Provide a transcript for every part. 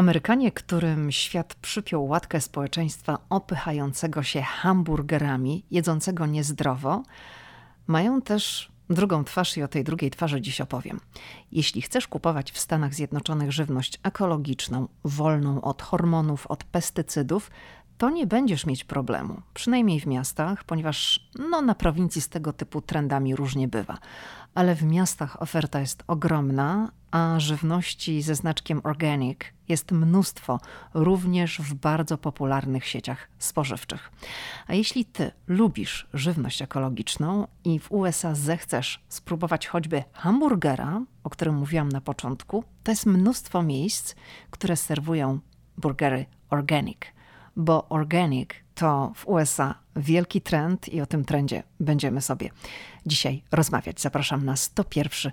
Amerykanie, którym świat przypiął łatkę społeczeństwa opychającego się hamburgerami, jedzącego niezdrowo, mają też drugą twarz i o tej drugiej twarzy dziś opowiem. Jeśli chcesz kupować w Stanach Zjednoczonych żywność ekologiczną, wolną od hormonów, od pestycydów, to nie będziesz mieć problemu, przynajmniej w miastach, ponieważ no, na prowincji z tego typu trendami różnie bywa. Ale w miastach oferta jest ogromna, a żywności ze znaczkiem organic jest mnóstwo, również w bardzo popularnych sieciach spożywczych. A jeśli ty lubisz żywność ekologiczną i w USA zechcesz spróbować choćby hamburgera, o którym mówiłam na początku, to jest mnóstwo miejsc, które serwują burgery organic bo organic to w USA wielki trend i o tym trendzie będziemy sobie dzisiaj rozmawiać. Zapraszam na 101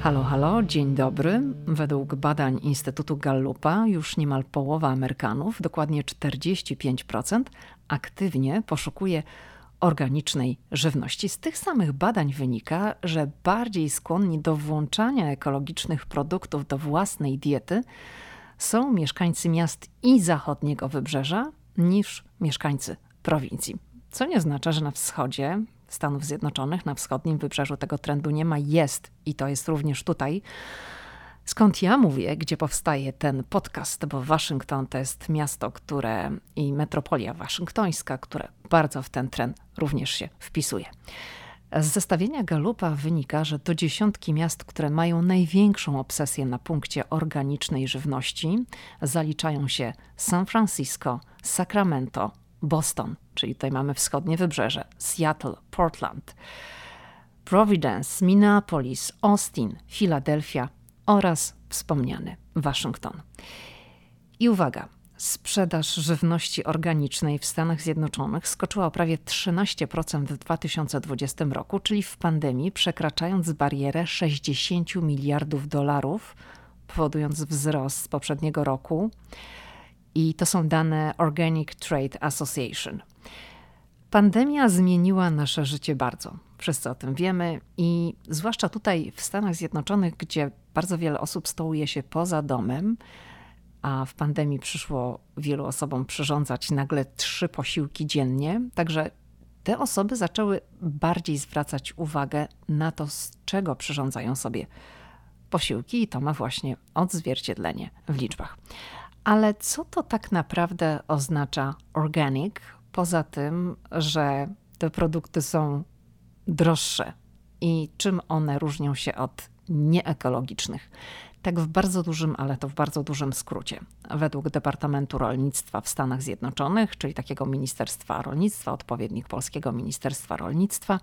Halo, halo, dzień dobry. Według badań Instytutu Gallupa już niemal połowa Amerykanów, dokładnie 45%, aktywnie poszukuje organicznej żywności. Z tych samych badań wynika, że bardziej skłonni do włączania ekologicznych produktów do własnej diety są mieszkańcy miast i zachodniego wybrzeża niż mieszkańcy prowincji. Co nie oznacza, że na wschodzie Stanów Zjednoczonych, na wschodnim wybrzeżu tego trendu nie ma, jest i to jest również tutaj. Skąd ja mówię, gdzie powstaje ten podcast, bo Waszyngton to jest miasto, które i metropolia waszyngtońska, które bardzo w ten trend również się wpisuje. Z zestawienia Galupa wynika, że do dziesiątki miast, które mają największą obsesję na punkcie organicznej żywności, zaliczają się San Francisco, Sacramento, Boston, czyli tutaj mamy wschodnie wybrzeże, Seattle, Portland, Providence, Minneapolis, Austin, Filadelfia oraz wspomniany Waszyngton. I uwaga, sprzedaż żywności organicznej w Stanach Zjednoczonych skoczyła o prawie 13% w 2020 roku, czyli w pandemii, przekraczając barierę 60 miliardów dolarów, powodując wzrost z poprzedniego roku. I to są dane Organic Trade Association. Pandemia zmieniła nasze życie bardzo. Wszyscy o tym wiemy i zwłaszcza tutaj w Stanach Zjednoczonych, gdzie bardzo wiele osób stołuje się poza domem, a w pandemii przyszło wielu osobom przyrządzać nagle trzy posiłki dziennie. Także te osoby zaczęły bardziej zwracać uwagę na to, z czego przyrządzają sobie posiłki, i to ma właśnie odzwierciedlenie w liczbach. Ale co to tak naprawdę oznacza organic, poza tym, że te produkty są droższe i czym one różnią się od nieekologicznych? Tak w bardzo dużym, ale to w bardzo dużym skrócie. Według Departamentu Rolnictwa w Stanach Zjednoczonych, czyli takiego Ministerstwa Rolnictwa, odpowiednik polskiego Ministerstwa Rolnictwa,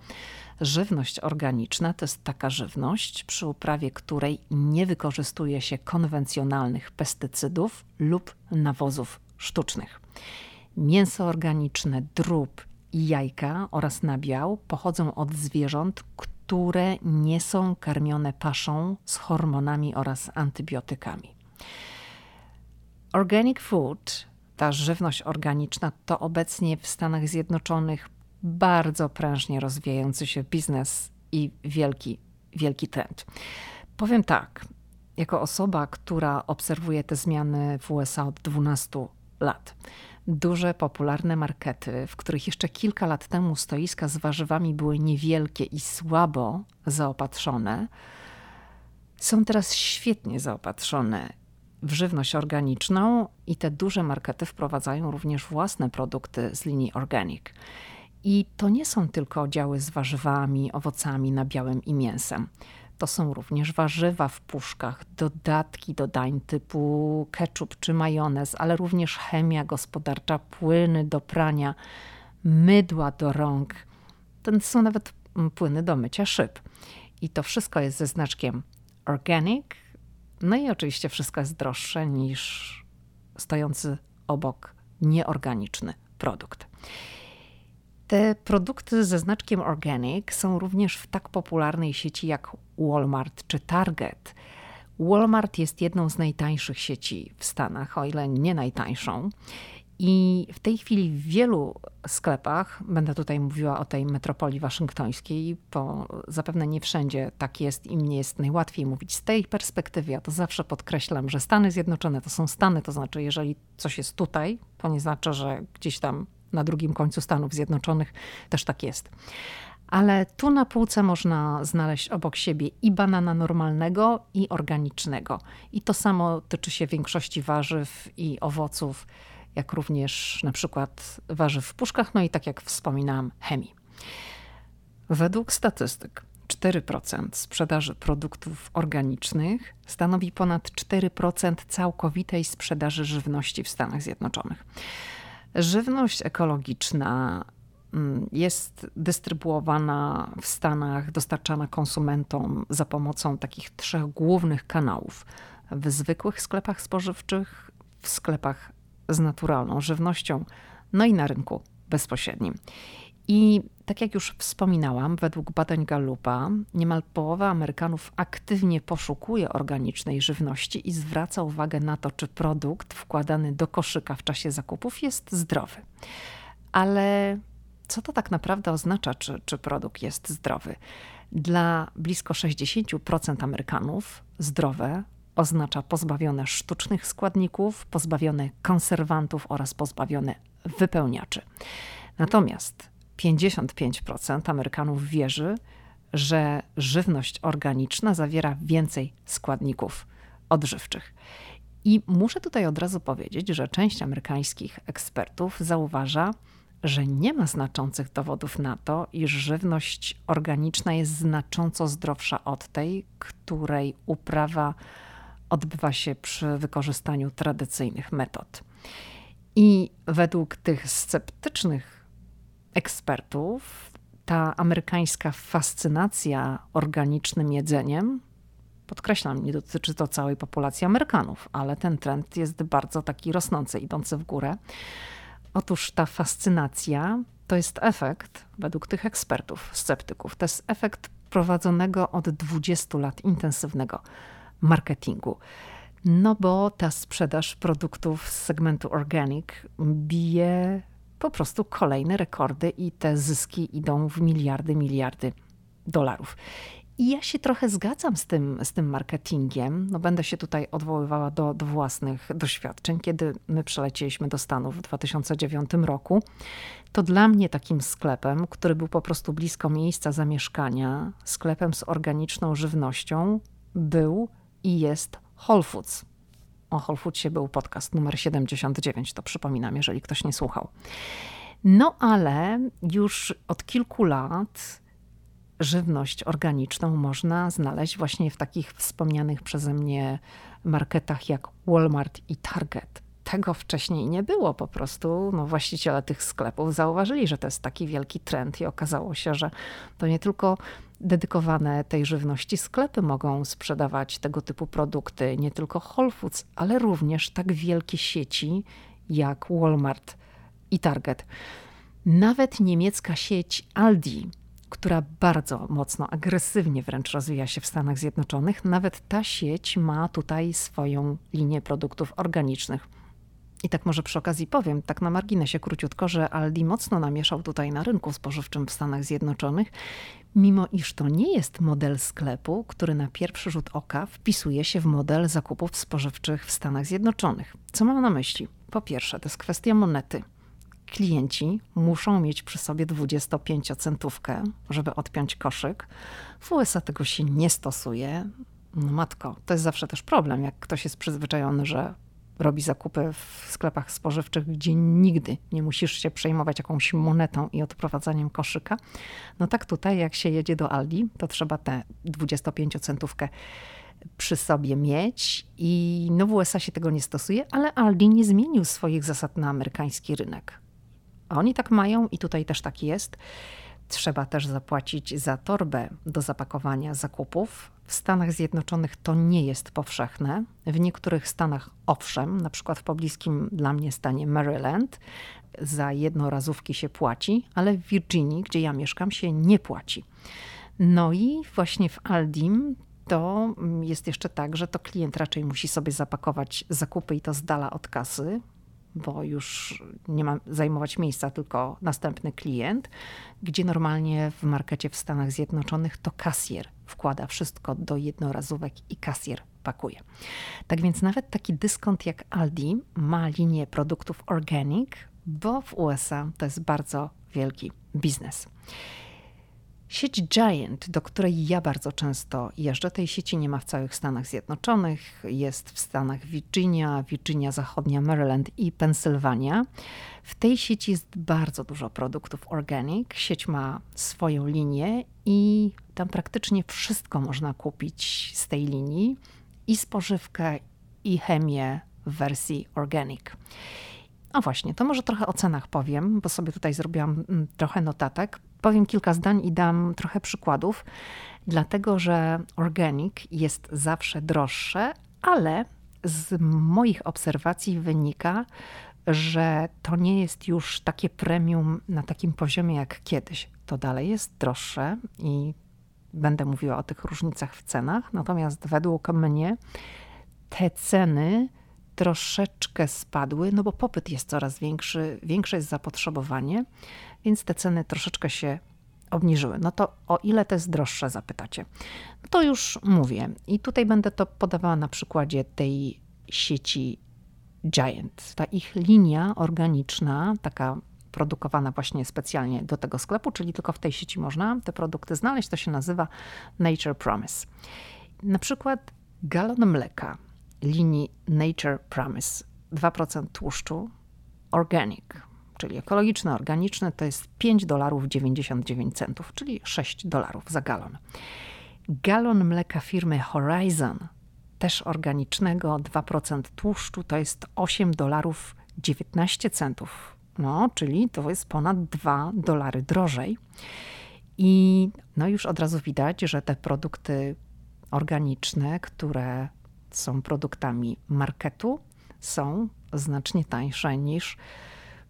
żywność organiczna to jest taka żywność, przy uprawie której nie wykorzystuje się konwencjonalnych pestycydów lub nawozów sztucznych. Mięso organiczne, drób i jajka oraz nabiał pochodzą od zwierząt, które nie są karmione paszą z hormonami oraz antybiotykami. Organic food, ta żywność organiczna, to obecnie w Stanach Zjednoczonych bardzo prężnie rozwijający się biznes i wielki, wielki trend. Powiem tak, jako osoba, która obserwuje te zmiany w USA od 12 lat duże, popularne markety, w których jeszcze kilka lat temu stoiska z warzywami były niewielkie i słabo zaopatrzone, są teraz świetnie zaopatrzone w żywność organiczną i te duże markety wprowadzają również własne produkty z linii organic. I to nie są tylko oddziały z warzywami, owocami, nabiałem i mięsem. To są również warzywa w puszkach, dodatki do dań typu ketchup czy majonez, ale również chemia gospodarcza, płyny do prania, mydła do rąk. To są nawet płyny do mycia szyb. I to wszystko jest ze znaczkiem organic. No i oczywiście wszystko jest droższe niż stojący obok nieorganiczny produkt. Te produkty ze znaczkiem organic są również w tak popularnej sieci jak Walmart czy Target. Walmart jest jedną z najtańszych sieci w Stanach, o ile nie najtańszą. I w tej chwili w wielu sklepach, będę tutaj mówiła o tej metropolii waszyngtońskiej, bo zapewne nie wszędzie tak jest i mnie jest najłatwiej mówić z tej perspektywy. Ja to zawsze podkreślam, że Stany Zjednoczone to są Stany, to znaczy, jeżeli coś jest tutaj, to nie znaczy, że gdzieś tam na drugim końcu Stanów Zjednoczonych też tak jest. Ale tu na półce można znaleźć obok siebie i banana normalnego, i organicznego. I to samo tyczy się większości warzyw i owoców jak również na przykład warzyw w puszkach, no i tak jak wspominałam, chemii. Według statystyk 4% sprzedaży produktów organicznych stanowi ponad 4% całkowitej sprzedaży żywności w Stanach Zjednoczonych. Żywność ekologiczna mm, jest dystrybuowana w Stanach, dostarczana konsumentom za pomocą takich trzech głównych kanałów: w zwykłych sklepach spożywczych, w sklepach z naturalną żywnością, no i na rynku bezpośrednim. I tak jak już wspominałam, według badań Gallupa niemal połowa Amerykanów aktywnie poszukuje organicznej żywności i zwraca uwagę na to, czy produkt wkładany do koszyka w czasie zakupów jest zdrowy. Ale co to tak naprawdę oznacza, czy, czy produkt jest zdrowy? Dla blisko 60% Amerykanów zdrowe oznacza pozbawione sztucznych składników, pozbawione konserwantów oraz pozbawione wypełniaczy. Natomiast 55% Amerykanów wierzy, że żywność organiczna zawiera więcej składników odżywczych. I muszę tutaj od razu powiedzieć, że część amerykańskich ekspertów zauważa, że nie ma znaczących dowodów na to, iż żywność organiczna jest znacząco zdrowsza od tej, której uprawa odbywa się przy wykorzystaniu tradycyjnych metod. I według tych sceptycznych ekspertów, ta amerykańska fascynacja organicznym jedzeniem, podkreślam, nie dotyczy to całej populacji Amerykanów, ale ten trend jest bardzo taki rosnący, idący w górę. Otóż ta fascynacja to jest efekt, według tych ekspertów, sceptyków, to jest efekt prowadzonego od 20 lat intensywnego marketingu. No bo ta sprzedaż produktów z segmentu organic bije po prostu kolejne rekordy i te zyski idą w miliardy, miliardy dolarów. I ja się trochę zgadzam z tym, z tym marketingiem. No będę się tutaj odwoływała do, do własnych doświadczeń. Kiedy my przelecieliśmy do Stanów w 2009 roku, to dla mnie takim sklepem, który był po prostu blisko miejsca zamieszkania, sklepem z organiczną żywnością, był i jest Whole Foods. O Whole Foodsie był podcast numer 79, to przypominam, jeżeli ktoś nie słuchał. No ale już od kilku lat żywność organiczną można znaleźć właśnie w takich wspomnianych przeze mnie marketach jak Walmart i Target. Tego wcześniej nie było po prostu. No, właściciele tych sklepów zauważyli, że to jest taki wielki trend i okazało się, że to nie tylko dedykowane tej żywności sklepy mogą sprzedawać tego typu produkty, nie tylko Whole Foods, ale również tak wielkie sieci jak Walmart i Target. Nawet niemiecka sieć Aldi, która bardzo mocno, agresywnie wręcz rozwija się w Stanach Zjednoczonych, nawet ta sieć ma tutaj swoją linię produktów organicznych. I tak może przy okazji powiem, tak na marginesie króciutko, że Aldi mocno namieszał tutaj na rynku spożywczym w Stanach Zjednoczonych, mimo iż to nie jest model sklepu, który na pierwszy rzut oka wpisuje się w model zakupów spożywczych w Stanach Zjednoczonych. Co mam na myśli? Po pierwsze, to jest kwestia monety. Klienci muszą mieć przy sobie 25-centówkę, żeby odpiąć koszyk. W USA tego się nie stosuje. No matko, to jest zawsze też problem, jak ktoś jest przyzwyczajony, że robi zakupy w sklepach spożywczych, gdzie nigdy nie musisz się przejmować jakąś monetą i odprowadzaniem koszyka. No tak tutaj, jak się jedzie do Aldi, to trzeba tę 25-centówkę przy sobie mieć i no w USA się tego nie stosuje, ale Aldi nie zmienił swoich zasad na amerykański rynek. Oni tak mają i tutaj też tak jest. Trzeba też zapłacić za torbę do zapakowania zakupów. W Stanach Zjednoczonych to nie jest powszechne. W niektórych stanach owszem, na przykład w pobliskim dla mnie stanie Maryland, za jednorazówki się płaci, ale w Virginii, gdzie ja mieszkam, się nie płaci. No i właśnie w Aldim to jest jeszcze tak, że to klient raczej musi sobie zapakować zakupy i to z dala od kasy, bo już nie ma zajmować miejsca tylko następny klient, gdzie normalnie w markecie w Stanach Zjednoczonych to kasjer wkłada wszystko do jednorazówek i kasjer pakuje. Tak więc nawet taki dyskont jak Aldi ma linię produktów organic, bo w USA to jest bardzo wielki biznes. Sieć Giant, do której ja bardzo często jeżdżę, tej sieci nie ma w całych Stanach Zjednoczonych, jest w Stanach Virginia, Virginia Zachodnia, Maryland i Pensylwania. W tej sieci jest bardzo dużo produktów organic. Sieć ma swoją linię i tam praktycznie wszystko można kupić z tej linii i spożywkę, i chemię w wersji organic. A właśnie, to może trochę o cenach powiem, bo sobie tutaj zrobiłam mm, trochę notatek powiem kilka zdań i dam trochę przykładów, dlatego że organic jest zawsze droższe, ale z moich obserwacji wynika, że to nie jest już takie premium na takim poziomie jak kiedyś. To dalej jest droższe i będę mówiła o tych różnicach w cenach, natomiast według mnie te ceny troszeczkę spadły, no bo popyt jest coraz większy, większe jest zapotrzebowanie, więc te ceny troszeczkę się obniżyły. No to o ile to jest droższe, zapytacie? No to już mówię. I tutaj będę to podawała na przykładzie tej sieci Giant. Ta ich linia organiczna, taka produkowana właśnie specjalnie do tego sklepu, czyli tylko w tej sieci można te produkty znaleźć, to się nazywa Nature Promise. Na przykład galon mleka linii Nature Promise 2% tłuszczu organic, czyli ekologiczne, organiczne, to jest 5 dolarów 99 centów, czyli 6 dolarów za galon. Galon mleka firmy Horizon, też organicznego, 2% tłuszczu, to jest 8 dolarów 19 centów, no, czyli to jest ponad 2 dolary drożej. I no już od razu widać, że te produkty organiczne, które są produktami marketu, są znacznie tańsze niż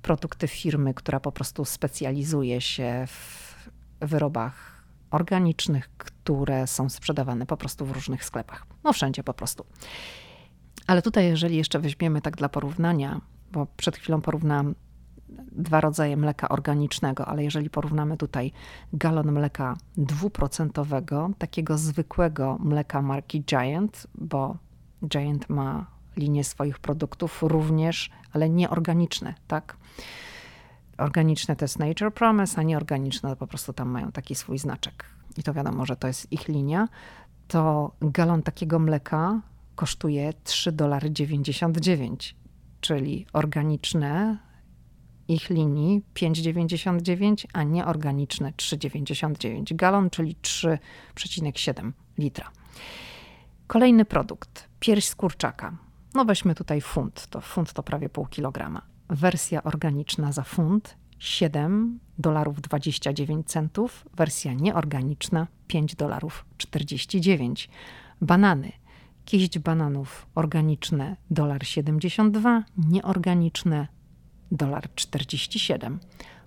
produkty firmy, która po prostu specjalizuje się w wyrobach organicznych, które są sprzedawane po prostu w różnych sklepach. No wszędzie po prostu. Ale tutaj, jeżeli jeszcze weźmiemy tak dla porównania, bo przed chwilą porównałam dwa rodzaje mleka organicznego, ale jeżeli porównamy tutaj galon mleka dwuprocentowego, takiego zwykłego mleka marki Giant, bo Giant ma linię swoich produktów również, ale nieorganiczne, tak? Organiczne to jest Nature Promise, a nieorganiczne po prostu tam mają taki swój znaczek. I to wiadomo, że to jest ich linia. To galon takiego mleka kosztuje 3,99 czyli organiczne ich linii 5,99, a nieorganiczne 3,99. Galon, czyli 3,7 litra. Kolejny produkt, pierś z kurczaka. No weźmy tutaj funt, to funt to prawie pół kilograma. Wersja organiczna za funt 7 dolarów 29 centów, wersja nieorganiczna 5 dolarów 49. Banany. Kiść bananów organiczne dolar 72, nieorganiczne dolar 47.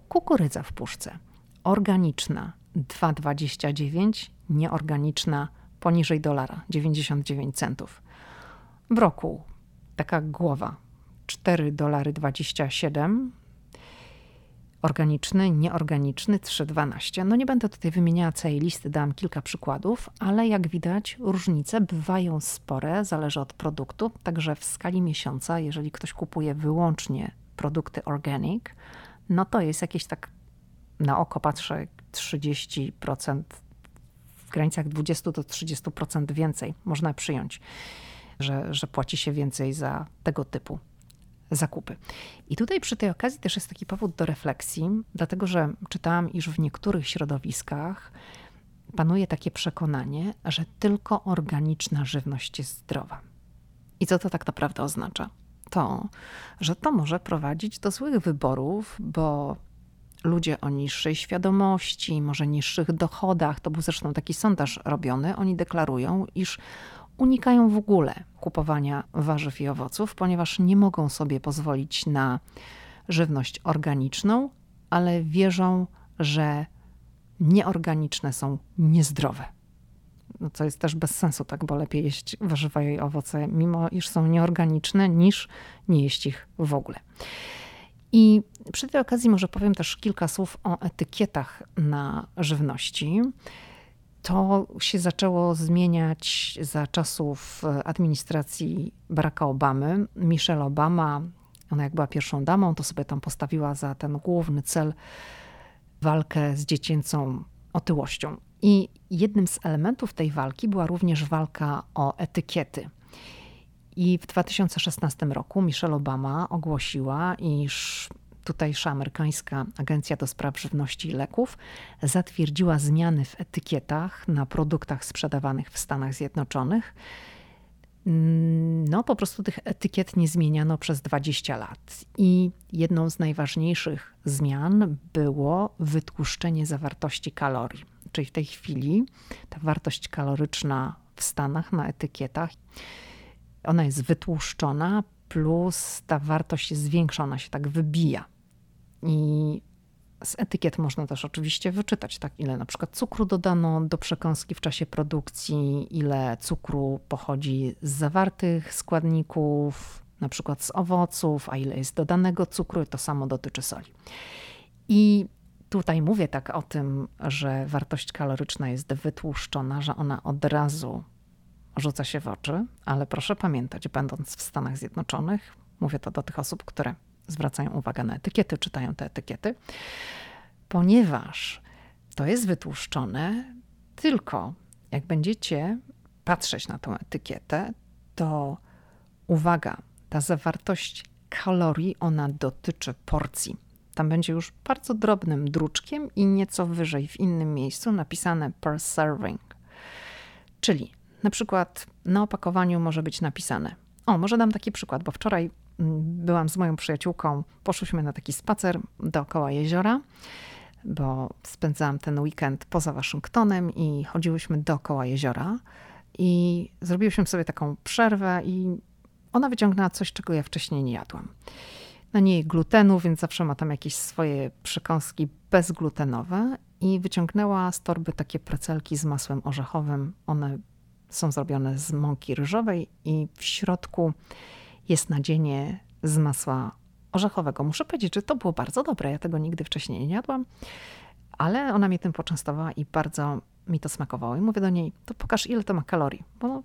Kukurydza w puszce. Organiczna 2,29, nieorganiczna poniżej dolara 99 centów. W roku taka głowa 4 dolary 27 organiczny, nieorganiczny 3,12. No nie będę tutaj wymieniała całej listy, dam kilka przykładów, ale jak widać różnice bywają spore, zależy od produktu, także w skali miesiąca, jeżeli ktoś kupuje wyłącznie produkty organic, no to jest jakieś tak na oko patrzę 30%, w granicach 20 do 30% więcej można przyjąć. Że, że płaci się więcej za tego typu zakupy. I tutaj przy tej okazji też jest taki powód do refleksji, dlatego że czytałam, iż w niektórych środowiskach panuje takie przekonanie, że tylko organiczna żywność jest zdrowa. I co to tak naprawdę oznacza? To, że to może prowadzić do złych wyborów, bo ludzie o niższej świadomości, może niższych dochodach, to był zresztą taki sondaż robiony, oni deklarują, iż unikają w ogóle kupowania warzyw i owoców, ponieważ nie mogą sobie pozwolić na żywność organiczną, ale wierzą, że nieorganiczne są niezdrowe. No co jest też bez sensu, tak, bo lepiej jeść warzywa i owoce, mimo iż są nieorganiczne, niż nie jeść ich w ogóle. I przy tej okazji może powiem też kilka słów o etykietach na żywności. To się zaczęło zmieniać za czasów administracji Baracka Obamy. Michelle Obama, ona jak była pierwszą damą, to sobie tam postawiła za ten główny cel walkę z dziecięcą otyłością. I jednym z elementów tej walki była również walka o etykiety. I w 2016 roku Michelle Obama ogłosiła, iż tutejsza amerykańska Agencja do Spraw Żywności i Leków zatwierdziła zmiany w etykietach na produktach sprzedawanych w Stanach Zjednoczonych. No, po prostu tych etykiet nie zmieniano przez 20 lat. I jedną z najważniejszych zmian było wytłuszczenie zawartości kalorii. Czyli w tej chwili ta wartość kaloryczna w Stanach na etykietach ona jest wytłuszczona, plus ta wartość jest większa, ona się tak wybija. I z etykiet można też oczywiście wyczytać, tak, ile na przykład cukru dodano do przekąski w czasie produkcji, ile cukru pochodzi z zawartych składników, na przykład z owoców, a ile jest dodanego cukru, to samo dotyczy soli. I tutaj mówię tak o tym, że wartość kaloryczna jest wytłuszczona, że ona od razu rzuca się w oczy, ale proszę pamiętać, będąc w Stanach Zjednoczonych, mówię to do tych osób, które zwracają uwagę na etykiety, czytają te etykiety, ponieważ to jest wytłuszczone tylko jak będziecie patrzeć na tą etykietę, to uwaga, ta zawartość kalorii, ona dotyczy porcji. Tam będzie już bardzo drobnym druczkiem i nieco wyżej w innym miejscu napisane per serving. Czyli na przykład na opakowaniu może być napisane. O, może dam taki przykład, bo wczoraj mm, byłam z moją przyjaciółką, poszłyśmy na taki spacer dookoła jeziora, bo spędzałam ten weekend poza Waszyngtonem i chodziłyśmy dookoła jeziora. I zrobiłyśmy sobie taką przerwę, i ona wyciągnęła coś, czego ja wcześniej nie jadłam. Na niej glutenu, więc zawsze ma tam jakieś swoje przekąski bezglutenowe. I wyciągnęła z torby takie precelki z masłem orzechowym. One są zrobione z mąki ryżowej i w środku jest nadzienie z masła orzechowego. Muszę powiedzieć, że to było bardzo dobre. Ja tego nigdy wcześniej nie jadłam, ale ona mnie tym poczęstowała i bardzo mi to smakowało. I mówię do niej, to pokaż ile to ma kalorii, bo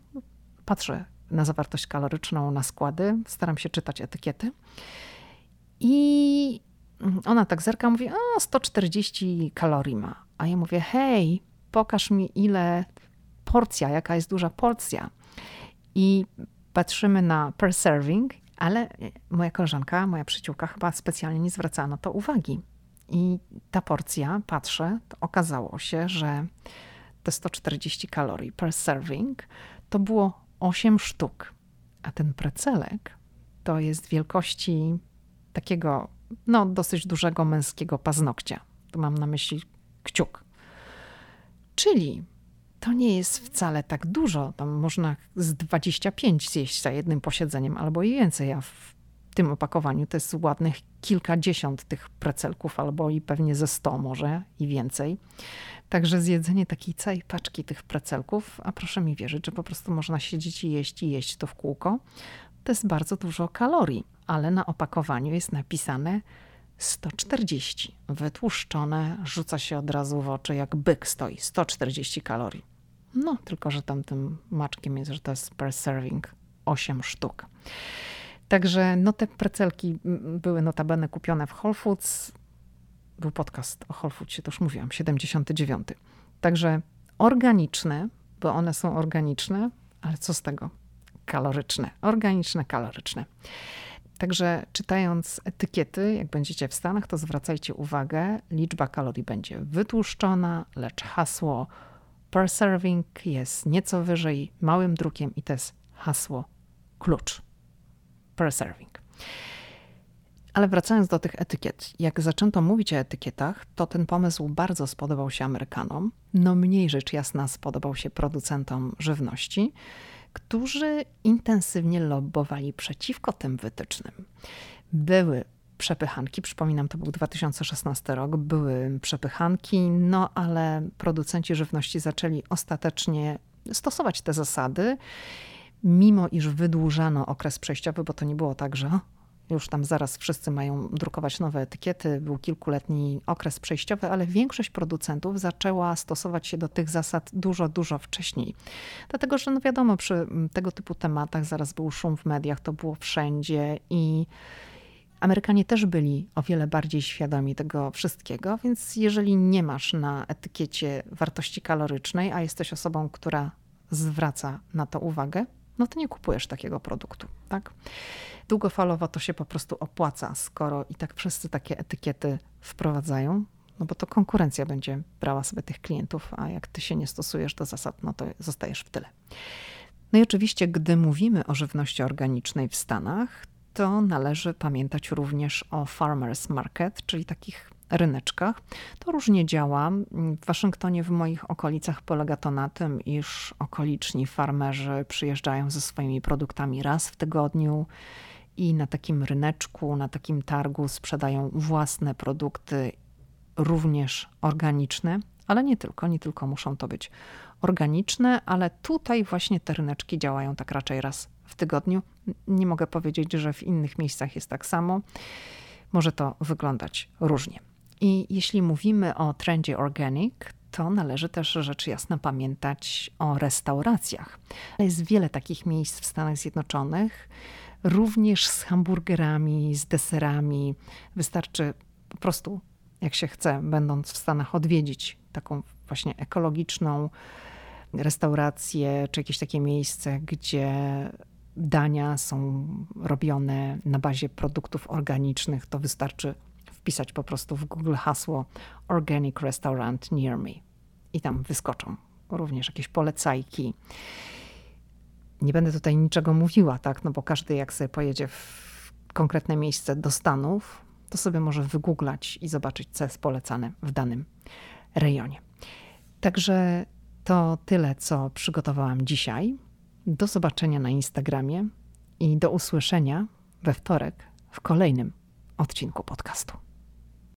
patrzę na zawartość kaloryczną, na składy, staram się czytać etykiety. I ona tak zerka, mówi, o 140 kalorii ma. A ja mówię, hej, pokaż mi ile porcja, jaka jest duża porcja. I patrzymy na per serving, ale moja koleżanka, moja przyjaciółka chyba specjalnie nie zwracała na to uwagi. I ta porcja, patrzę, okazało się, że te 140 kalorii per serving to było 8 sztuk, a ten precelek to jest wielkości takiego, no, dosyć dużego męskiego paznokcia. Tu mam na myśli kciuk. Czyli to nie jest wcale tak dużo. Tam można z 25 zjeść za jednym posiedzeniem albo i więcej. A w tym opakowaniu to jest ładnych kilkadziesiąt tych precelków, albo i pewnie ze 100 może i więcej. Także zjedzenie takiej całej paczki tych precelków, a proszę mi wierzyć, że po prostu można siedzieć i jeść i jeść to w kółko, to jest bardzo dużo kalorii, ale na opakowaniu jest napisane 140. Wytłuszczone, rzuca się od razu w oczy, jak byk stoi. 140 kalorii. No, tylko że tam tym maczkiem jest, że to jest per serving 8 sztuk. Także no te precelki były notabene kupione w Whole Foods. Był podcast o Whole Foodsie, to już mówiłam, 79. Także organiczne, bo one są organiczne, ale co z tego? kaloryczne, organiczne, kaloryczne. Także czytając etykiety, jak będziecie w Stanach, to zwracajcie uwagę, liczba kalorii będzie wytłuszczona, lecz hasło per serving jest nieco wyżej małym drukiem i to jest hasło klucz per serving. Ale wracając do tych etykiet, jak zaczęto mówić o etykietach, to ten pomysł bardzo spodobał się Amerykanom. No mniej rzecz jasna spodobał się producentom żywności, którzy intensywnie lobbowali przeciwko tym wytycznym. Były przepychanki, przypominam, to był 2016 rok, były przepychanki, no ale producenci żywności zaczęli ostatecznie stosować te zasady, mimo iż wydłużano okres przejściowy, bo to nie było tak, że już tam zaraz wszyscy mają drukować nowe etykiety. Był kilkuletni okres przejściowy, ale większość producentów zaczęła stosować się do tych zasad dużo, dużo wcześniej. Dlatego, że no wiadomo, przy tego typu tematach zaraz był szum w mediach, to było wszędzie i Amerykanie też byli o wiele bardziej świadomi tego wszystkiego, więc jeżeli nie masz na etykiecie wartości kalorycznej, a jesteś osobą, która zwraca na to uwagę, no to nie kupujesz takiego produktu, tak? Długofalowo to się po prostu opłaca, skoro i tak wszyscy takie etykiety wprowadzają, no bo to konkurencja będzie brała sobie tych klientów, a jak ty się nie stosujesz do zasad, no to zostajesz w tyle. No i oczywiście, gdy mówimy o żywności organicznej w Stanach, to należy pamiętać również o farmers market, czyli takich ryneczkach. To różnie działa. W Waszyngtonie, w moich okolicach, polega to na tym, iż okoliczni farmerzy przyjeżdżają ze swoimi produktami raz w tygodniu i na takim ryneczku, na takim targu sprzedają własne produkty, również organiczne, ale nie tylko, nie tylko muszą to być organiczne, ale tutaj właśnie te ryneczki działają tak raczej raz w tygodniu. Nie mogę powiedzieć, że w innych miejscach jest tak samo. Może to wyglądać różnie. I jeśli mówimy o trendzie organic, to należy też rzecz jasna pamiętać o restauracjach. Jest wiele takich miejsc w Stanach Zjednoczonych, również z hamburgerami, z deserami. Wystarczy po prostu, jak się chce, będąc w Stanach, odwiedzić taką właśnie ekologiczną restaurację, czy jakieś takie miejsce, gdzie dania są robione na bazie produktów organicznych. To wystarczy wpisać po prostu w Google hasło Organic Restaurant Near Me i tam wyskoczą również jakieś polecajki. Nie będę tutaj niczego mówiła, tak, no bo każdy jak sobie pojedzie w konkretne miejsce do Stanów, to sobie może wygooglać i zobaczyć, co jest polecane w danym rejonie. Także to tyle, co przygotowałam dzisiaj. Do zobaczenia na Instagramie i do usłyszenia we wtorek w kolejnym odcinku podcastu.